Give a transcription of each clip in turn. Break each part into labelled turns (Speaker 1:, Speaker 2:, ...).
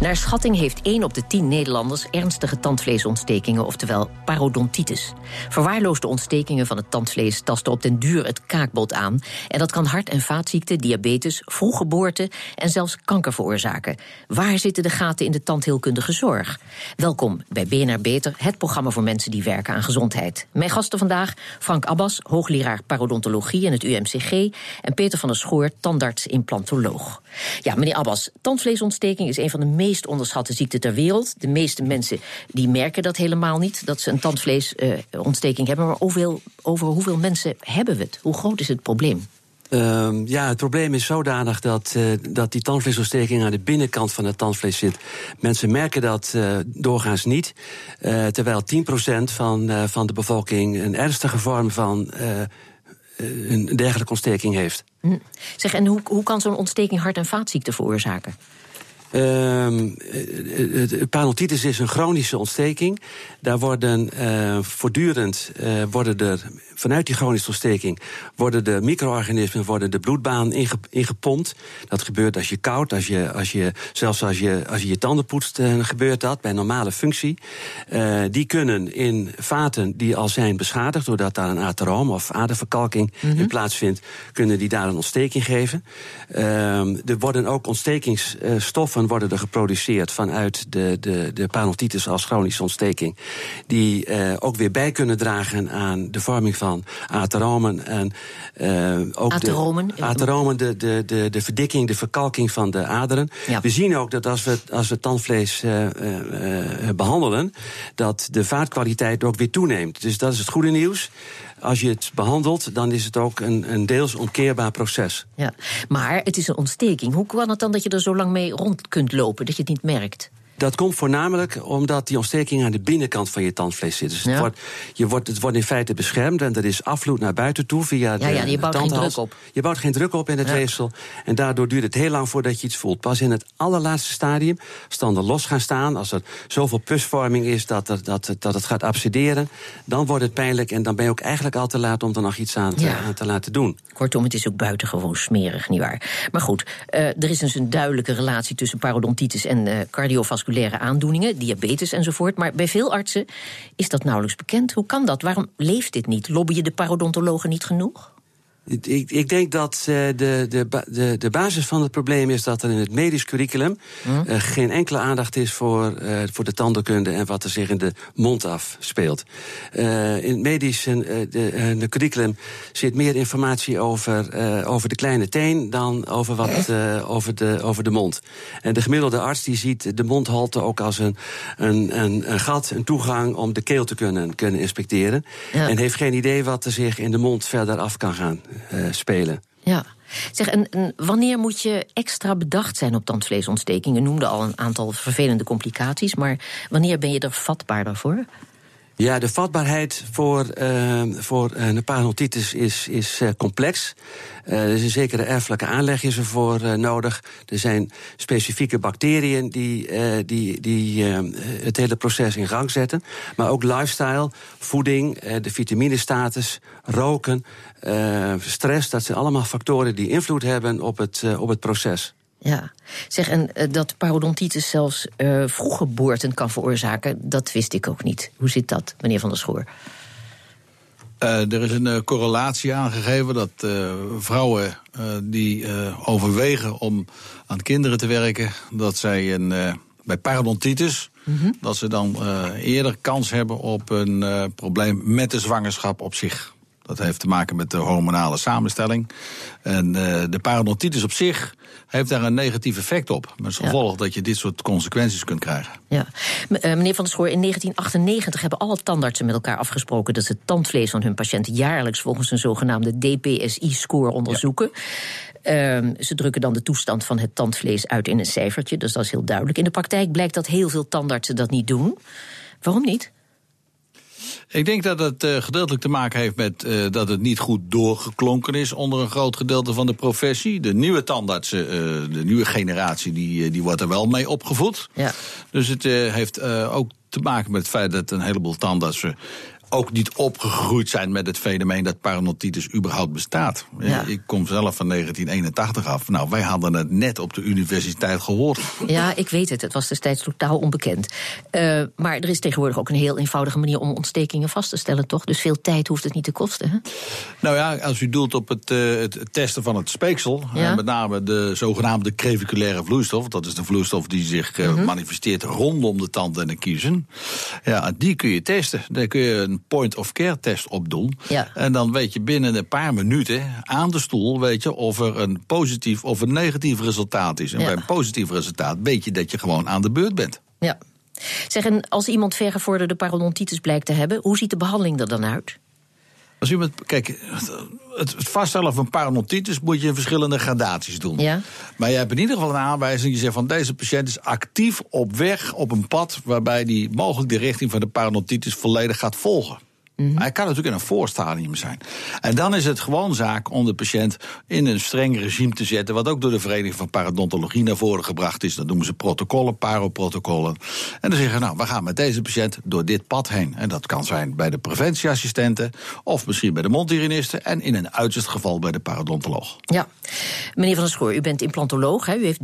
Speaker 1: Naar schatting heeft 1 op de 10 Nederlanders ernstige tandvleesontstekingen, oftewel parodontitis. Verwaarloosde ontstekingen van het tandvlees tasten op den duur het kaakbot aan. En dat kan hart- en vaatziekten, diabetes, vroeggeboorte en zelfs kanker veroorzaken. Waar zitten de gaten in de tandheelkundige zorg? Welkom bij BNR Beter, het programma voor mensen die werken aan gezondheid. Mijn gasten vandaag: Frank Abbas, hoogleraar parodontologie in het UMCG, en Peter van der Schoor, tandarts implantoloog. Ja, meneer Abbas, tandvleesontsteking is een van de meest onderschatte ziekten ter wereld. De meeste mensen die merken dat helemaal niet, dat ze een tandvleesontsteking hebben. Maar hoeveel, over hoeveel mensen hebben we het? Hoe groot is het probleem?
Speaker 2: Uh, ja, het probleem is zodanig dat, uh, dat die tandvleesontsteking aan de binnenkant van het tandvlees zit. Mensen merken dat uh, doorgaans niet. Terwijl 10% van, van de bevolking een ernstige vorm van een dergelijke ontsteking heeft.
Speaker 1: Hm. Zeg, en hoe, hoe kan zo'n ontsteking hart- en vaatziekten veroorzaken?
Speaker 2: Uh, parodontitis is een chronische ontsteking. Daar worden uh, voortdurend uh, worden er vanuit die chronische ontsteking worden de micro-organismen worden de bloedbaan inge, ingepompt. Dat gebeurt als je koud, als je, als je, zelfs als je, als je je tanden poetst, uh, gebeurt dat bij normale functie. Uh, die kunnen in vaten die al zijn beschadigd, doordat daar een ateroom of aderverkalking mm -hmm. in plaatsvindt, kunnen die daar een ontsteking geven. Uh, er worden ook ontstekingsstoffen worden er geproduceerd vanuit de, de, de als chronische ontsteking, die ook weer bij kunnen dragen aan de vorming van ateromen en
Speaker 1: uh, ook ateromen,
Speaker 2: de, ateromen de, de, de, de verdikking, de verkalking van de aderen. Ja. We zien ook dat als we, als we tandvlees uh, uh, behandelen, dat de vaatkwaliteit ook weer toeneemt. Dus dat is het goede nieuws als je het behandelt, dan is het ook een, een deels omkeerbaar proces.
Speaker 1: Ja, maar het is een ontsteking. Hoe kan het dan dat je er zo lang mee rond kunt lopen, dat je het niet merkt?
Speaker 2: Dat komt voornamelijk omdat die ontsteking aan de binnenkant van je tandvlees zit. Dus ja. het, wordt, je wordt, het wordt in feite beschermd en er is afvloed naar buiten toe via de
Speaker 1: Ja, ja je bouwt
Speaker 2: tandhals.
Speaker 1: geen druk op.
Speaker 2: Je bouwt geen druk op in het ja. weefsel. En daardoor duurt het heel lang voordat je iets voelt. Pas in het allerlaatste stadium, als tanden los gaan staan... als er zoveel pusvorming is dat, er, dat, dat het gaat absideren... dan wordt het pijnlijk en dan ben je ook eigenlijk al te laat... om er nog iets aan te, ja. aan te laten doen.
Speaker 1: Kortom, het is ook buitengewoon smerig, nietwaar? Maar goed, uh, er is dus een duidelijke relatie tussen parodontitis en uh, cardiovasculaire aandoeningen, diabetes enzovoort. Maar bij veel artsen is dat nauwelijks bekend. Hoe kan dat? Waarom leeft dit niet? Lobbyen de parodontologen niet genoeg?
Speaker 2: Ik, ik, denk dat uh, de, de, de, de basis van het probleem is dat er in het medisch curriculum hm? uh, geen enkele aandacht is voor, uh, voor de tandenkunde en wat er zich in de mond afspeelt. in het medisch de, de curriculum zit meer informatie over, over de kleine teen dan over, wat, over, de, over de mond. En de gemiddelde arts die ziet de mondhalte ook als een, een, een, een gat, een toegang om de keel te kunnen, kunnen inspecteren. Ja. En heeft geen idee wat er zich in de mond verder af kan gaan. Uh, spelen.
Speaker 1: Ja. Zeg, en, wanneer moet je extra bedacht zijn op tandvleesontstekingen? noemde al een aantal vervelende complicaties, maar wanneer ben je er vatbaarder voor?
Speaker 2: Ja, de vatbaarheid voor, uh, voor een parodontitis is, is uh, complex. Uh, er is een zekere erfelijke aanleg is ervoor nodig. Er zijn specifieke bacteriën die, die, die het hele proces in gang zetten. Maar ook lifestyle, voeding, de vitaminestatus, roken, stress. Dat zijn allemaal factoren die invloed hebben op het, op het proces.
Speaker 1: Ja, zeg, en uh, dat parodontitis zelfs uh, vroeggeboorten kan veroorzaken, dat wist ik ook niet. Hoe zit dat, meneer Van der Schoor?
Speaker 3: Uh, er is een correlatie aangegeven dat vrouwen die overwegen om aan kinderen te werken, dat zij een, bij parodontitis, mm -hmm. dat ze dan eerder kans hebben op een probleem met de zwangerschap op zich. Dat heeft te maken met de hormonale samenstelling. En uh, de parodontitis op zich heeft daar een negatief effect op. Met als gevolg ja. dat je dit soort consequenties kunt krijgen.
Speaker 1: Ja. Uh, meneer Van der Schoor, in 1998 hebben alle tandartsen met elkaar afgesproken... dat ze het tandvlees van hun patiënten jaarlijks volgens een zogenaamde DPSI-score onderzoeken. Ja. Uh, ze drukken dan de toestand van het tandvlees uit in een cijfertje, dus dat is heel duidelijk. In de praktijk blijkt dat heel veel tandartsen dat niet doen. Waarom niet?
Speaker 3: Ik denk dat het uh, gedeeltelijk te maken heeft met uh, dat het niet goed doorgeklonken is onder een groot gedeelte van de professie. De nieuwe tandartsen, uh, de nieuwe generatie, die, die wordt er wel mee opgevoed. Ja. Dus het heeft ook te maken met het feit dat een heleboel tandartsen ook niet opgegroeid zijn met het fenomeen dat parodontitis überhaupt bestaat. Ik kom zelf van 1981 af. Nou, wij hadden het net op de universiteit gehoord.
Speaker 1: Ja, ik weet het. Het was destijds totaal onbekend. Uh, maar er is tegenwoordig ook een heel eenvoudige manier om ontstekingen vast te stellen, toch? Dus veel tijd hoeft het niet te kosten. Hè?
Speaker 3: Nou ja, als u doelt op het, uh, het testen van het speeksel, ja? met name de zogenaamde creviculaire vloeistof, dat is de vloeistof die zich -hmm. manifesteert rondom de tand en de kiezen. Ja, die kun je testen. Daar kun je een point-of-care test opdoen. Ja. En dan weet je binnen een paar minuten aan de stoel weet je of er een positief of een negatief resultaat is. En bij een positief resultaat weet je dat je gewoon aan de beurt bent.
Speaker 1: Ja. Zeg, en als iemand vergevorderde parodontitis blijkt te hebben, hoe ziet de behandeling er dan uit?
Speaker 3: Als iemand, kijk, het vaststellen van parodontitis moet je in verschillende gradaties doen. Ja. Maar je hebt in ieder geval een aanwijzing. Je zegt van deze patiënt is actief op weg op een pad waarbij die mogelijk de richting van de parodontitis volledig gaat volgen. Mm Hij kan natuurlijk in een voorstadium zijn. En dan is het gewoon zaak om de patiënt in een streng regime te zetten. Wat ook door de Vereniging van Parodontologie naar voren gebracht is. Dat noemen ze protocollen, paroprotocollen. En dan zeggen nou, we gaan met deze patiënt door dit pad heen. En dat kan zijn bij de preventieassistenten. Of misschien bij de mondhygiënisten. En in een uiterst geval bij de parodontoloog.
Speaker 1: Ja. Meneer Van der Schoor, u bent implantoloog. Hè? U heeft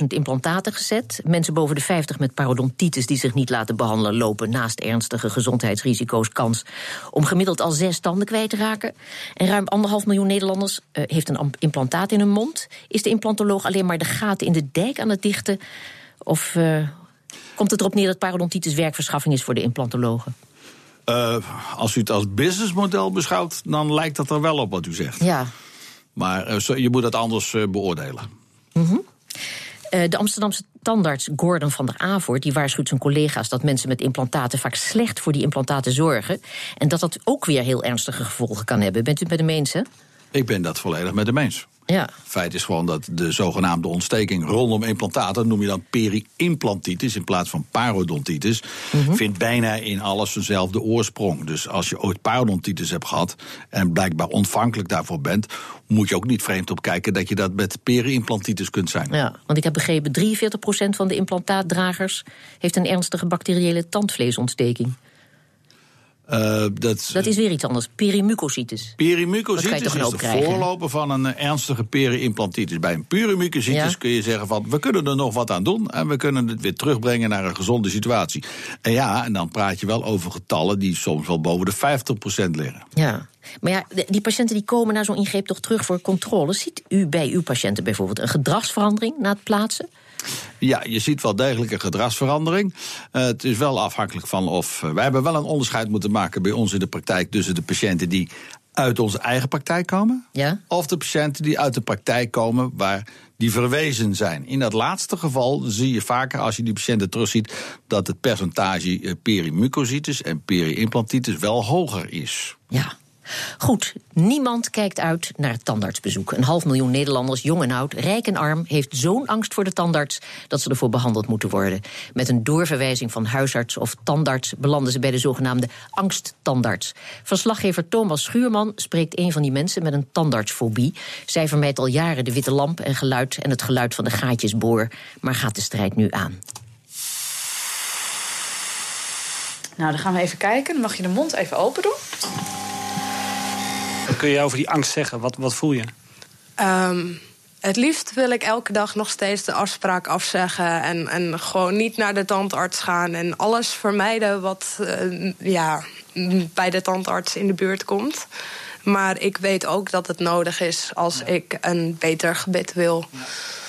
Speaker 1: 30.000 implantaten gezet. Mensen boven de 50 met parodontitis die zich niet laten behandelen... lopen naast ernstige gezondheidsrisico's kans om gemiddeld al zes tanden kwijt te raken. En ruim anderhalf miljoen Nederlanders uh, heeft een implantaat in hun mond. Is de implantoloog alleen maar de gaten in de dijk aan het dichten? Of uh, komt het erop neer dat parodontitis werkverschaffing is voor de implantologen?
Speaker 3: Uh, als u het als businessmodel beschouwt, dan lijkt dat er wel op wat u zegt. Ja. Maar je moet dat anders beoordelen.
Speaker 1: Mm -hmm. de Amsterdamse tandarts Gordon van der Avoort die waarschuwt zijn collega's dat mensen met implantaten vaak slecht voor die implantaten zorgen. En dat dat ook weer heel ernstige gevolgen kan hebben. Bent u het met hem eens, hè?
Speaker 3: Ik ben dat volledig met hem eens. Ja. Feit is gewoon dat de zogenaamde ontsteking rondom implantaten, noem je dan peri-implantitis in plaats van parodontitis, mhm. vindt bijna in alles dezelfde oorsprong. Dus als je ooit parodontitis hebt gehad en blijkbaar ontvankelijk daarvoor bent, moet je ook niet vreemd op kijken dat je dat met peri-implantitis kunt zijn.
Speaker 1: Ja, want ik heb begrepen, 43% van de implantaatdragers heeft een ernstige bacteriële tandvleesontsteking. Uh, dat, dat, is weer iets anders. Perimucositis.
Speaker 3: Perimucositis is de voorloper van een eh, ernstige peri-implantitis. Bij een perimucositis kun je zeggen van... we kunnen er nog wat aan doen en we kunnen het weer terugbrengen naar een gezonde situatie. En ja, en dan praat je wel over getallen die soms wel boven de 50% liggen.
Speaker 1: Ja, maar ja, die patiënten die komen na zo'n ingreep toch terug voor controle. Ziet u bij uw patiënten bijvoorbeeld een gedragsverandering na het plaatsen?
Speaker 3: Ja, je ziet wel degelijk een gedragsverandering. Uh, het is wel afhankelijk van of. Uh, wij hebben wel een onderscheid moeten maken bij ons in de praktijk tussen de patiënten die uit onze eigen praktijk komen. Ja? Of de patiënten die uit de praktijk komen waar die verwezen zijn. In dat laatste geval zie je vaker, als je die patiënten terugziet, dat het percentage uh, perimucositis en peri-implantitis wel hoger is.
Speaker 1: Ja. Goed, niemand kijkt uit naar het tandartsbezoek. Een half miljoen Nederlanders, jong en oud, rijk en arm, heeft zo'n angst voor de tandarts dat ze ervoor behandeld moeten worden. Met een doorverwijzing van huisarts of tandarts belanden ze bij de zogenaamde angsttandarts. Verslaggever Thomas Schuurman spreekt een van die mensen met een tandartsfobie. Zij vermijdt al jaren de witte lamp en geluid en het geluid van de gaatjesboor, maar gaat de strijd nu aan.
Speaker 4: Nou, dan gaan we even kijken. Mag je de mond even open doen.
Speaker 5: Kun je over die angst zeggen? Wat, wat voel je?
Speaker 4: Um, het liefst wil ik elke dag nog steeds de afspraak afzeggen. En, en gewoon niet naar de tandarts gaan. En alles vermijden wat uh, ja, bij de tandarts in de buurt komt. Maar ik weet ook dat het nodig is als ik een beter gebit wil. Ja.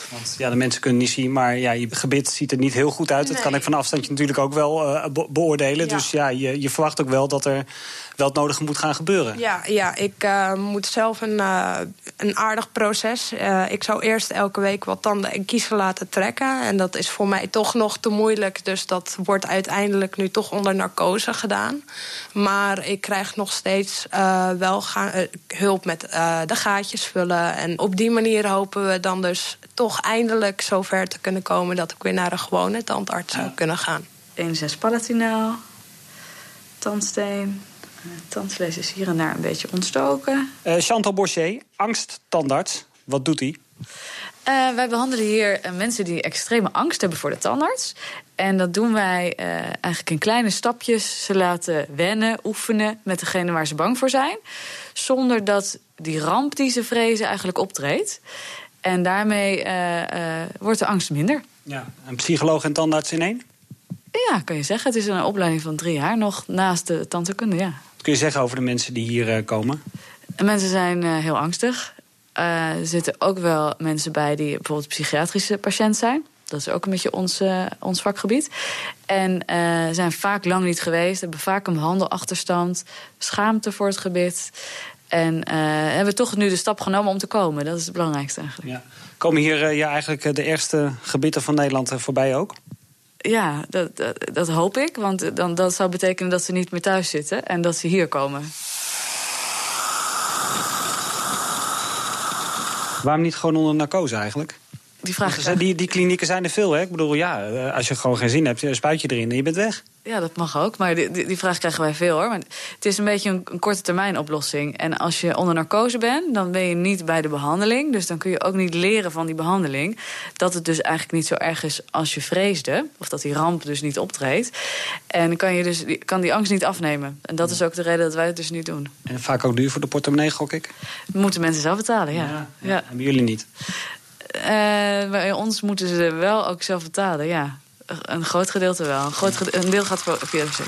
Speaker 5: Want ja, de mensen kunnen niet zien, maar ja, je gebit ziet er niet heel goed uit. Dat kan ik van afstandje natuurlijk ook wel uh, beoordelen. Dus ja, je, je verwacht ook wel dat er wel het nodige moet gaan gebeuren.
Speaker 4: Ja, ja ik uh, moet zelf een, uh, een aardig proces. Uh, ik zou eerst elke week wat tanden en kiezen laten trekken. En dat is voor mij toch nog te moeilijk. Dus dat wordt uiteindelijk nu toch onder narcose gedaan. Maar ik krijg nog steeds wel gaan, hulp met de gaatjes vullen. En op die manier hopen we dan dus toch eindelijk zover te kunnen komen... dat ik weer naar een gewone tandarts zou kunnen gaan.
Speaker 6: 1,6 palatinaal. tandsteen. Het tandvlees is hier en daar een beetje ontstoken.
Speaker 5: Uh, Chantal Bochet, angsttandarts. Wat doet hij?
Speaker 6: Uh, wij behandelen hier uh, mensen die extreme angst hebben voor de tandarts. En dat doen wij uh, eigenlijk in kleine stapjes. Ze laten wennen, oefenen met degene waar ze bang voor zijn. Zonder dat die ramp die ze vrezen eigenlijk optreedt. En daarmee wordt de angst minder.
Speaker 5: Ja, een psycholoog en tandarts in één?
Speaker 6: Ja, kan je zeggen. Het is een opleiding van drie jaar nog naast de tandheelkunde, ja.
Speaker 5: Kun je zeggen over de mensen die hier komen?
Speaker 6: mensen zijn heel angstig. Uh, er zitten ook wel mensen bij die bijvoorbeeld psychiatrische patiënt zijn. Dat is ook een beetje ons, uh, ons vakgebied. En uh, zijn vaak lang niet geweest, hebben vaak een handelachterstand, schaamte voor het gebit. En hebben toch nu de stap genomen om te komen. Dat is het belangrijkste eigenlijk.
Speaker 5: Ja. Komen hier ja, eigenlijk de eerste gebieden van Nederland voorbij ook?
Speaker 6: Ja, dat, dat, hoop ik. Want dan, dat zou betekenen dat ze niet meer thuis zitten en dat ze hier komen.
Speaker 5: Waarom niet gewoon onder narcose eigenlijk?
Speaker 6: Die, vraag
Speaker 5: die, die klinieken zijn er veel, hè? Ik bedoel, ja, eh, als je gewoon geen zin hebt, spuit je erin en je bent weg.
Speaker 6: Ja, dat mag ook. Maar die, die, vraag krijgen wij veel hoor. Maar het is een beetje een, een, korte termijn oplossing. En als je onder narcose bent, dan ben je niet bij de behandeling. Dus dan kun je ook niet leren van die behandeling. Dat het dus eigenlijk niet zo erg is als je vreesde. Of dat die ramp dus niet optreedt. En kan je dus kan die angst niet afnemen. En dat is ook de reden dat wij het dus niet doen.
Speaker 5: En vaak ook duur voor de portemonnee, gok ik?
Speaker 6: moeten mensen zelf betalen, ja. ja,
Speaker 5: ja. ja. Hebben jullie niet?
Speaker 6: Uh, bij ons moeten ze wel ook zelf betalen, ja. Een groot gedeelte wel. Een, groot deel gaat via de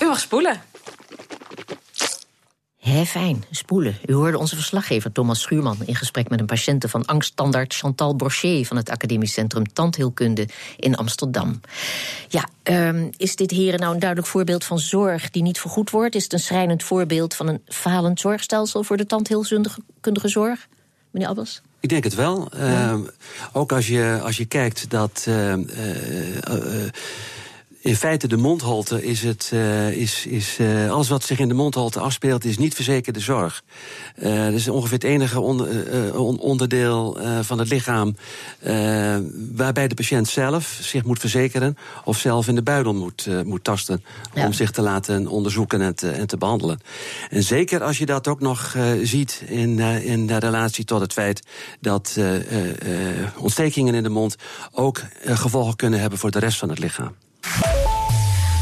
Speaker 6: U mag spoelen.
Speaker 1: Hé, fijn, spoelen. U hoorde onze verslaggever Thomas Schuurman in gesprek met een patiënte van angststandaard Chantal Brochet van het Academisch Centrum Tandheelkunde in Amsterdam. Ja, um, is dit heren nou een duidelijk voorbeeld van zorg die niet vergoed wordt? Is het een schrijnend voorbeeld van een falend zorgstelsel voor de tandheelkundige zorg? Meneer Abbas?
Speaker 2: Ik denk het wel. Ja. Uh, ook als je, als je kijkt dat. Uh, uh, in feite de mondholte is het. Uh, is, is, uh, alles wat zich in de mondholte afspeelt, is niet verzekerde zorg. Uh, dat is ongeveer het enige on, onderdeel van het lichaam. waarbij de patiënt zelf zich moet verzekeren. of zelf in de buidel moet, moet tasten. Ja. om zich te laten onderzoeken en te, en te behandelen. En zeker als je dat ook nog ziet in, in de relatie tot het feit. dat ontstekingen in de mond ook gevolgen kunnen hebben voor de rest van het lichaam.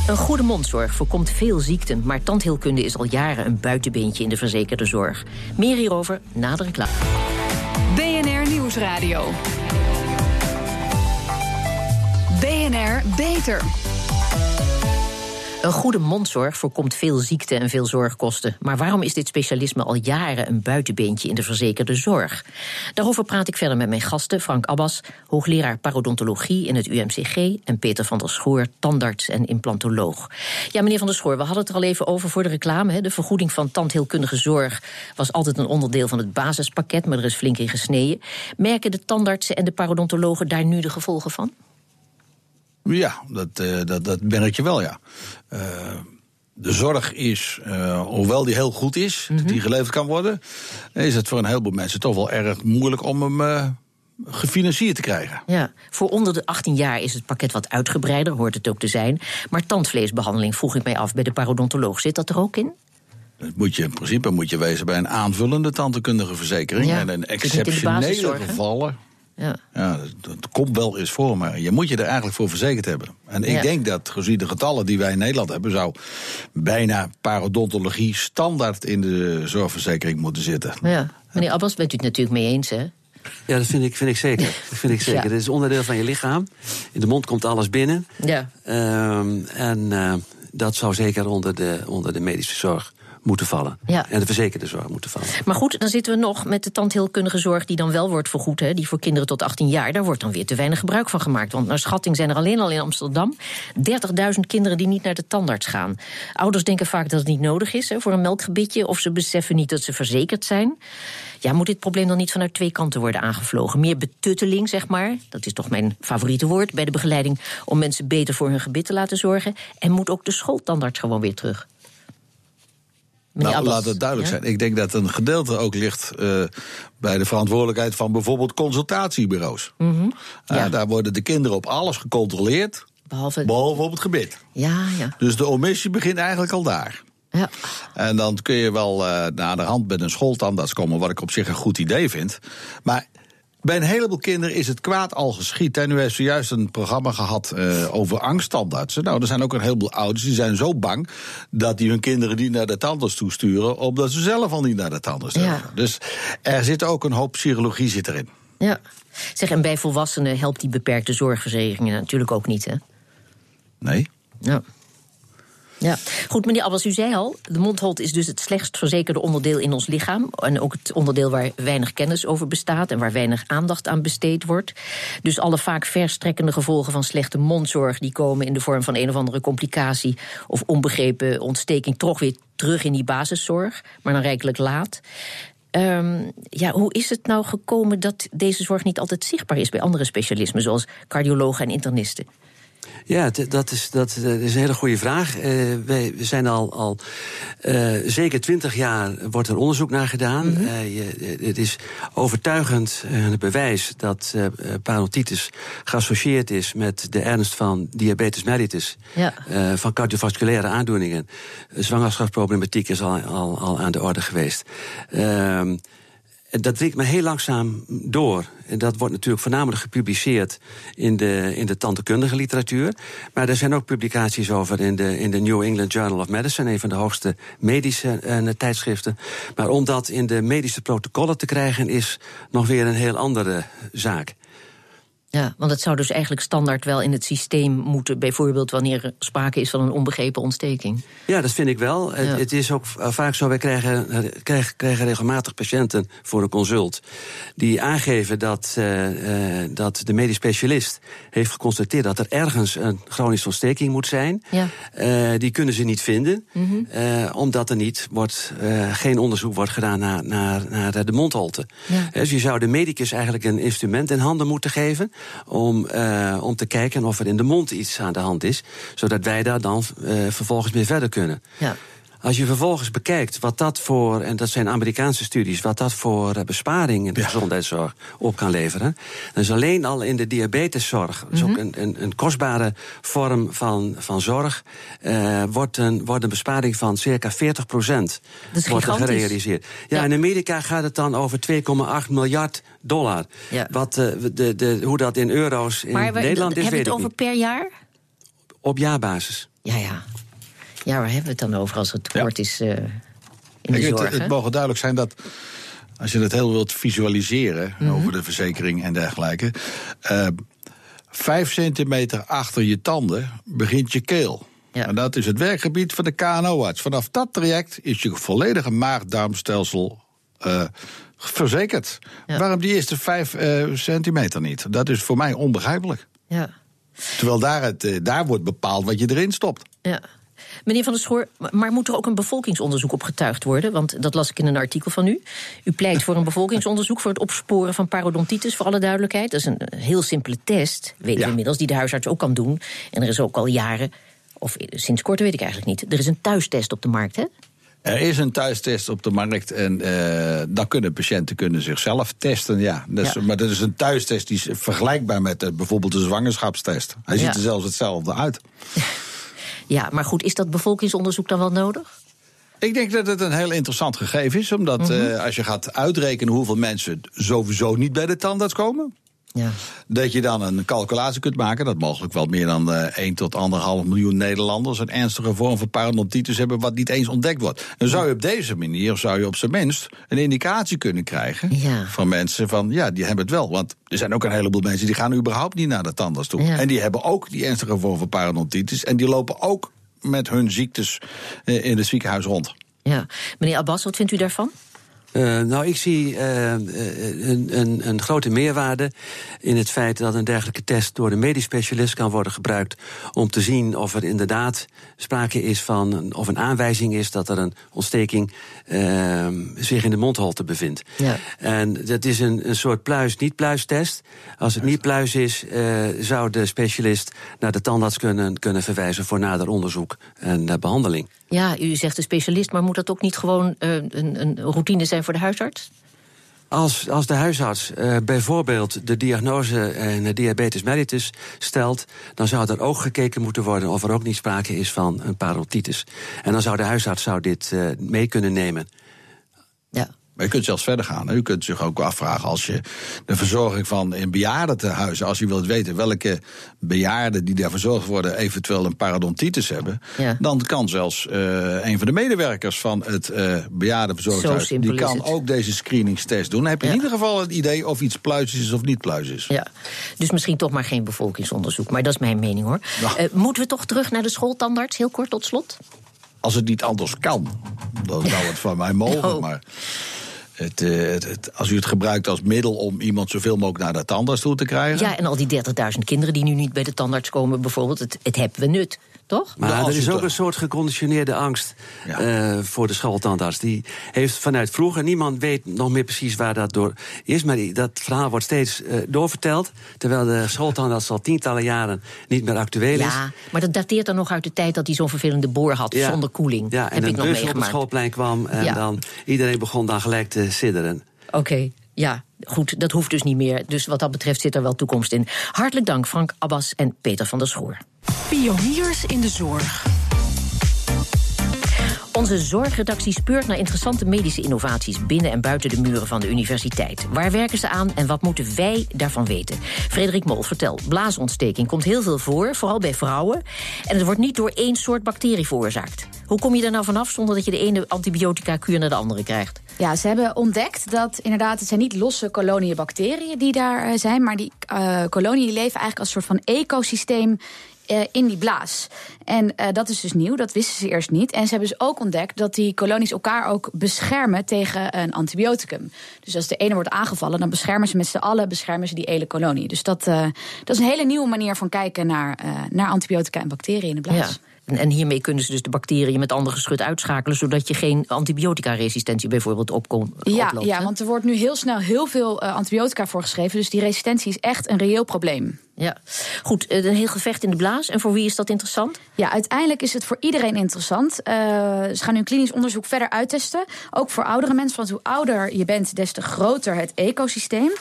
Speaker 1: Een goede mondzorg voorkomt veel ziekten, maar tandheelkunde is al jaren een buitenbeentje in de verzekerde zorg. Meer hierover na de.
Speaker 7: BNR Nieuwsradio. BNR Beter.
Speaker 1: Een goede mondzorg voorkomt veel ziekte en veel zorgkosten. Maar waarom is dit specialisme al jaren een buitenbeentje in de verzekerde zorg? Daarover praat ik verder met mijn gasten Frank Abbas, hoogleraar parodontologie in het UMCG, en Peter van der Schoor, tandarts en implantoloog. Ja, meneer van der Schoor, we hadden het er al even over voor de reclame. De vergoeding van tandheelkundige zorg was altijd een onderdeel van het basispakket, maar er is flink in gesneden. Merken de tandartsen en de parodontologen daar nu de gevolgen van?
Speaker 3: Ja, dat, uh, dat, dat merk je wel, ja. Uh, de zorg is, uh, hoewel die heel goed is, mm -hmm. dat die geleverd kan worden, is het voor een heleboel mensen toch wel erg moeilijk om hem uh, gefinancierd te krijgen.
Speaker 1: Ja, voor onder de 18 jaar is het pakket wat uitgebreider, hoort het ook te zijn. Maar tandvleesbehandeling vroeg ik mij af bij de parodontoloog. Zit dat er ook in?
Speaker 3: Dat moet je in principe moet je wezen bij een aanvullende tandheelkundige verzekering. Ja, en in exceptionele gevallen ja. ja dat, komt wel eens voor, maar je moet je er eigenlijk voor verzekerd hebben. En ik ja. denk dat, gezien de getallen die wij in Nederland hebben, zou bijna parodontologie standaard in de zorgverzekering moeten zitten.
Speaker 1: Ja. Meneer Abbas, bent u het natuurlijk mee eens, hè?
Speaker 2: Ja, dat vind ik, vind ik zeker. Dat vind ik zeker. Ja. Dit is onderdeel van je lichaam. In de mond komt alles binnen. Ja. Um, en uh, dat zou zeker onder de, onder de medische zorg moeten vallen. Ja. En de verzekerde zorg moeten vallen.
Speaker 1: Maar goed, dan zitten we nog met de tandheelkundige zorg die dan wel wordt vergoed. Hè, die voor kinderen tot 18 jaar. Daar wordt dan weer te weinig gebruik van gemaakt. Want naar schatting zijn er alleen al in Amsterdam 30.000 kinderen die niet naar de tandarts gaan. Ouders denken vaak dat het niet nodig is hè, voor een melkgebitje. Of ze beseffen niet dat ze verzekerd zijn. Ja, moet dit probleem dan niet vanuit twee kanten worden aangevlogen? Meer betutteling, zeg maar. Dat is toch mijn favoriete woord bij de begeleiding om mensen beter voor hun gebit te laten zorgen. En moet ook de schooltandarts gewoon weer terug?
Speaker 3: Nou, laat het duidelijk ja? zijn. Ik denk dat een gedeelte ook ligt uh, bij de verantwoordelijkheid van bijvoorbeeld consultatiebureaus. Mm -hmm. ja. uh, daar worden de kinderen op alles gecontroleerd.
Speaker 6: Behalve...
Speaker 3: Behalve op het gebit.
Speaker 6: Ja, ja.
Speaker 3: Dus de omissie begint eigenlijk al daar.
Speaker 6: Ja.
Speaker 3: En dan kun je wel uh, naar de hand met een schooltandarts komen, wat ik op zich een goed idee vind. Maar bij een heleboel kinderen is het kwaad al geschied. En u heeft zojuist een programma gehad uh, over angsttandartsen. Nou, er zijn ook een heleboel ouders die zijn zo bang dat die hun kinderen niet naar de tandarts toesturen, omdat ze zelf al niet naar de tandarts ja. Dus er zit ook een hoop psychologie zit erin.
Speaker 1: Ja. Zeg, en bij volwassenen helpt die beperkte zorgverzekering natuurlijk ook niet, hè?
Speaker 3: Nee.
Speaker 1: Ja. Ja, goed, meneer Abbas, u zei al, de mondholte is dus het slechtst verzekerde onderdeel in ons lichaam. En ook het onderdeel waar weinig kennis over bestaat en waar weinig aandacht aan besteed wordt. Dus alle vaak verstrekkende gevolgen van slechte mondzorg, die komen in de vorm van een of andere complicatie of onbegrepen ontsteking toch weer terug in die basiszorg, maar dan rijkelijk laat. Um, ja, hoe is het nou gekomen dat deze zorg niet altijd zichtbaar is bij andere specialismen, zoals cardiologen en internisten?
Speaker 2: Ja, dat is, dat is een hele goede vraag. Uh, wij we zijn al, al uh, zeker twintig jaar wordt er onderzoek naar gedaan. Mm -hmm. uh, je, het is overtuigend het bewijs dat parotitis geassocieerd is met de ernst van diabetes mellitus, ja. van cardiovasculaire aandoeningen. Zwangerschapsproblematiek is al, al, al aan de orde geweest. Ehm, dat dringt me heel langzaam door. En dat wordt natuurlijk voornamelijk gepubliceerd in de, in de tandheelkundige literatuur. Maar er zijn ook publicaties over in de, in de New England Journal of Medicine, een van de hoogste medische uh, tijdschriften. Maar om dat in de medische protocollen te krijgen, is nog weer een heel andere zaak.
Speaker 1: Ja, want het zou dus eigenlijk standaard wel in het systeem moeten, bijvoorbeeld wanneer er sprake is van een onbegrepen ontsteking.
Speaker 2: Ja, dat vind ik wel. Ja. Het, het, is ook vaak zo, wij krijgen, krijgen, krijgen, regelmatig patiënten voor een consult die aangeven dat, uh, uh, dat de medisch specialist heeft geconstateerd dat er ergens een chronische ontsteking moet zijn. Ja. Uh, die kunnen ze niet vinden, mm -hmm. omdat er niet wordt, geen onderzoek wordt gedaan naar, naar, naar de mondholte. Ja. Dus je zou de medicus eigenlijk een instrument in handen moeten geven om, uh, om te kijken of er in de mond iets aan de hand is, zodat wij daar dan uh, vervolgens mee verder kunnen. Ja. Als je vervolgens bekijkt wat dat voor, en dat zijn Amerikaanse studies, wat dat voor besparing in de ja. gezondheidszorg op kan leveren. Dan is alleen al in de diabeteszorg, dat is ook een, een, een kostbare vorm van, van zorg, uh, wordt, een, wordt een besparing van circa 40 procent wordt er gerealiseerd. Ja, ja, in Amerika gaat het dan over 2,8 miljard dollar. Ja. Wat, uh, de, de, hoe dat in euro's in
Speaker 1: maar
Speaker 2: Nederland is,
Speaker 1: weet
Speaker 2: ik
Speaker 1: het over
Speaker 2: niet.
Speaker 1: per jaar?
Speaker 2: Op jaarbasis.
Speaker 1: Ja, ja. Ja, waar hebben we het dan over als het tekort ja. is uh, in de zorg?
Speaker 3: Het, het mogen duidelijk zijn dat als je het heel wilt visualiseren mm -hmm. over de verzekering en dergelijke. Uh, vijf centimeter achter je tanden begint je keel. Ja. En dat is het werkgebied van de KNO-arts. Vanaf dat traject is je volledige maag-darmstelsel uh, verzekerd. Ja. Waarom die eerste vijf uh, centimeter niet? Dat is voor mij onbegrijpelijk.
Speaker 1: Ja.
Speaker 3: Terwijl daar, het, daar wordt bepaald wat je erin stopt.
Speaker 1: Ja. Meneer Van der Schoor, maar moet er ook een bevolkingsonderzoek op getuigd worden? Want dat las ik in een artikel van u. U pleit voor een bevolkingsonderzoek voor het opsporen van parodontitis, voor alle duidelijkheid. Dat is een heel simpele test, weten ja. we inmiddels, die de huisarts ook kan doen. En er is ook al jaren, of sinds kort weet ik eigenlijk niet, er is een thuistest op de markt, hè?
Speaker 3: Er is een thuistest op de markt en uh, dan kunnen patiënten kunnen zichzelf testen. Ja. Dus, ja. Maar dat is een thuistest die is vergelijkbaar met uh, bijvoorbeeld de zwangerschapstest. Hij ja. ziet er zelfs hetzelfde uit.
Speaker 1: Ja, maar goed, is dat bevolkingsonderzoek dan wel nodig?
Speaker 3: Ik denk dat het een heel interessant gegeven is, omdat mm -hmm. uh, als je gaat uitrekenen hoeveel mensen sowieso niet bij de tandarts komen. Ja. Dat je dan een calculatie kunt maken dat mogelijk wel meer dan uh, 1 tot 1,5 miljoen Nederlanders een ernstige vorm van parodontitis hebben wat niet eens ontdekt wordt. Dan zou je op deze manier, zou je op zijn minst een indicatie kunnen krijgen ja. van mensen van ja, die hebben het wel. Want er zijn ook een heleboel mensen die gaan überhaupt niet naar de tandarts toe. Ja. En die hebben ook die ernstige vorm van parodontitis en die lopen ook met hun ziektes uh, in het ziekenhuis rond.
Speaker 1: Ja, meneer Abbas, wat vindt u daarvan?
Speaker 2: Uh, nou, ik zie uh, een, een, een, grote meerwaarde in het feit dat een dergelijke test door een medisch specialist kan worden gebruikt om te zien of er inderdaad sprake is van, of een aanwijzing is dat er een ontsteking uh, zich in de mondholte bevindt. Ja. En dat is een, een soort pluis-niet-pluis-test. Als het niet pluis is, zou de specialist naar de tandarts kunnen, kunnen verwijzen voor nader onderzoek en behandeling.
Speaker 1: Ja, u zegt de specialist, maar moet dat ook niet gewoon een, een routine zijn voor de huisarts?
Speaker 2: Als, als de huisarts uh, bijvoorbeeld de diagnose uh, diabetes mellitus stelt, dan zou er ook gekeken moeten worden of er ook niet sprake is van een parodontitis. En dan zou de huisarts zou dit mee kunnen nemen.
Speaker 3: Ja. Maar je kunt zelfs verder gaan. U kunt zich ook afvragen als je de verzorging van in bejaardentehuizen, als je wilt weten welke bejaarden die daar verzorgd worden eventueel een parodontitis hebben, ja. dan kan zelfs uh, een van de medewerkers van het uh, bejaardenverzorgingshuis, die kan ook deze screeningstest doen. Dan heb je ja. in ieder geval het idee of iets pluis is of niet pluis is.
Speaker 1: Ja, dus misschien toch maar geen bevolkingsonderzoek. Maar dat is mijn mening hoor. Uh, moeten we toch terug naar de schooltandarts, heel kort tot slot?
Speaker 3: Als het niet anders kan, dan zou het van mij mogen. Oh. Maar het, het, het, als u het gebruikt als middel om iemand zoveel mogelijk naar de tandarts toe te krijgen.
Speaker 1: Ja, en al die 30.000 kinderen die nu niet bij de tandarts komen, bijvoorbeeld, het, het hebben we nut toch?
Speaker 2: Maar er is ook een soort geconditioneerde angst ja. uh, voor de schooltandarts. Die heeft vanuit vroeger, niemand weet nog meer precies waar dat door is... maar die, dat verhaal wordt steeds uh, doorverteld... terwijl de schooltandarts al tientallen jaren niet meer actueel is.
Speaker 1: Ja, maar dat dateert dan nog uit de tijd dat hij zo'n vervelende boor had... Ja. zonder koeling,
Speaker 2: ja, en
Speaker 1: heb ik nog
Speaker 2: bus op het schoolplein kwam en dan iedereen begon dan gelijk te sidderen.
Speaker 1: Oké, okay. Ja, goed, dat hoeft dus niet meer. Dus wat dat betreft zit er wel toekomst in. Hartelijk dank Frank Abbas en Peter van der Schoor.
Speaker 7: Pioniers in de zorg.
Speaker 1: Onze zorgredactie speurt naar interessante medische innovaties binnen en buiten de muren van de universiteit. Waar werken ze aan en wat moeten wij daarvan weten? Frederik Mol, vertel. Blaasontsteking komt heel veel voor, vooral bij vrouwen. En het wordt niet door één soort bacterie veroorzaakt. Hoe kom je er nou vanaf zonder dat je de ene antibiotica-kuur naar de andere krijgt?
Speaker 8: Ja, ze hebben ontdekt dat inderdaad, het zijn niet losse koloniën bacteriën die daar uh, zijn, maar die uh, koloniën leven eigenlijk als een soort van ecosysteem uh, in die blaas. En uh, dat is dus nieuw, dat wisten ze eerst niet. En ze hebben dus ook ontdekt dat die kolonies elkaar ook beschermen tegen een antibioticum. Dus als de ene wordt aangevallen, dan beschermen ze met z'n allen beschermen ze die hele kolonie. Dus dat, uh, dat is een hele nieuwe manier van kijken naar, naar antibiotica en bacteriën in de blaas.
Speaker 1: Ja. En hiermee kunnen ze dus de bacteriën met andere geschut uitschakelen, zodat je geen antibiotica-resistentie bijvoorbeeld opkomt.
Speaker 8: Ja, ja, want er wordt nu heel snel heel veel uh, antibiotica voorgeschreven. Dus die resistentie is echt een reëel probleem.
Speaker 1: Ja, goed. Een heel gevecht in de blaas. En voor wie is dat interessant?
Speaker 8: Ja, uiteindelijk is het voor iedereen interessant. Uh, ze gaan nu klinisch onderzoek verder uittesten. Ook voor oudere mensen. Want hoe ouder je bent, des te groter het ecosysteem.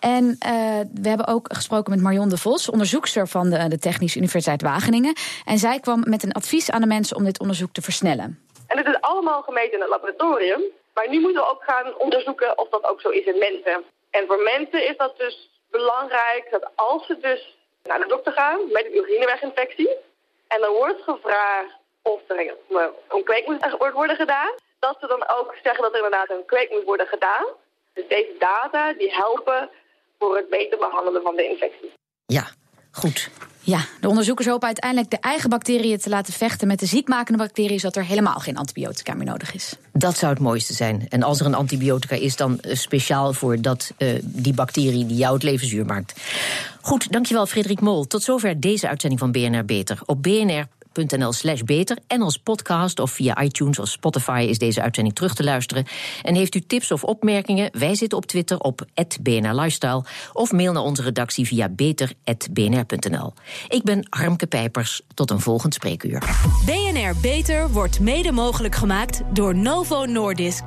Speaker 8: En uh, we hebben ook gesproken met Marion de Vos, onderzoekster van de, de Technische Universiteit Wageningen. En zij kwam met een advies aan de mensen om dit onderzoek te versnellen.
Speaker 9: En dit is allemaal gemeten in het laboratorium. Maar nu moeten we ook gaan onderzoeken of dat ook zo is in mensen. En voor mensen is dat dus belangrijk dat als ze dus naar de dokter gaan met een urineweginfectie... en dan wordt gevraagd of er een kweek moet worden gedaan... dat ze dan ook zeggen dat er inderdaad een kweek moet worden gedaan. Dus deze data die helpen voor het beter behandelen van de infectie.
Speaker 1: Ja, goed.
Speaker 8: Ja, de onderzoekers hopen uiteindelijk de eigen bacteriën te laten vechten met de ziekmakende bacteriën, zodat er helemaal geen antibiotica meer nodig is.
Speaker 1: Dat zou het mooiste zijn. En als er een antibiotica is, dan speciaal voor dat, uh, die bacterie die jou het leven zuur maakt. Goed, dankjewel Frederik Mol. Tot zover deze uitzending van BNR Beter. Op BNR nl slash beter. En als podcast of via iTunes of Spotify is deze uitzending terug te luisteren. En heeft u tips of opmerkingen? Wij zitten op Twitter op BNR Lifestyle. Of mail naar onze redactie via beter.bnr.nl. Ik ben Harmke Pijpers. Tot een volgend spreekuur.
Speaker 7: BNR Beter wordt mede mogelijk gemaakt door Novo Nordisk.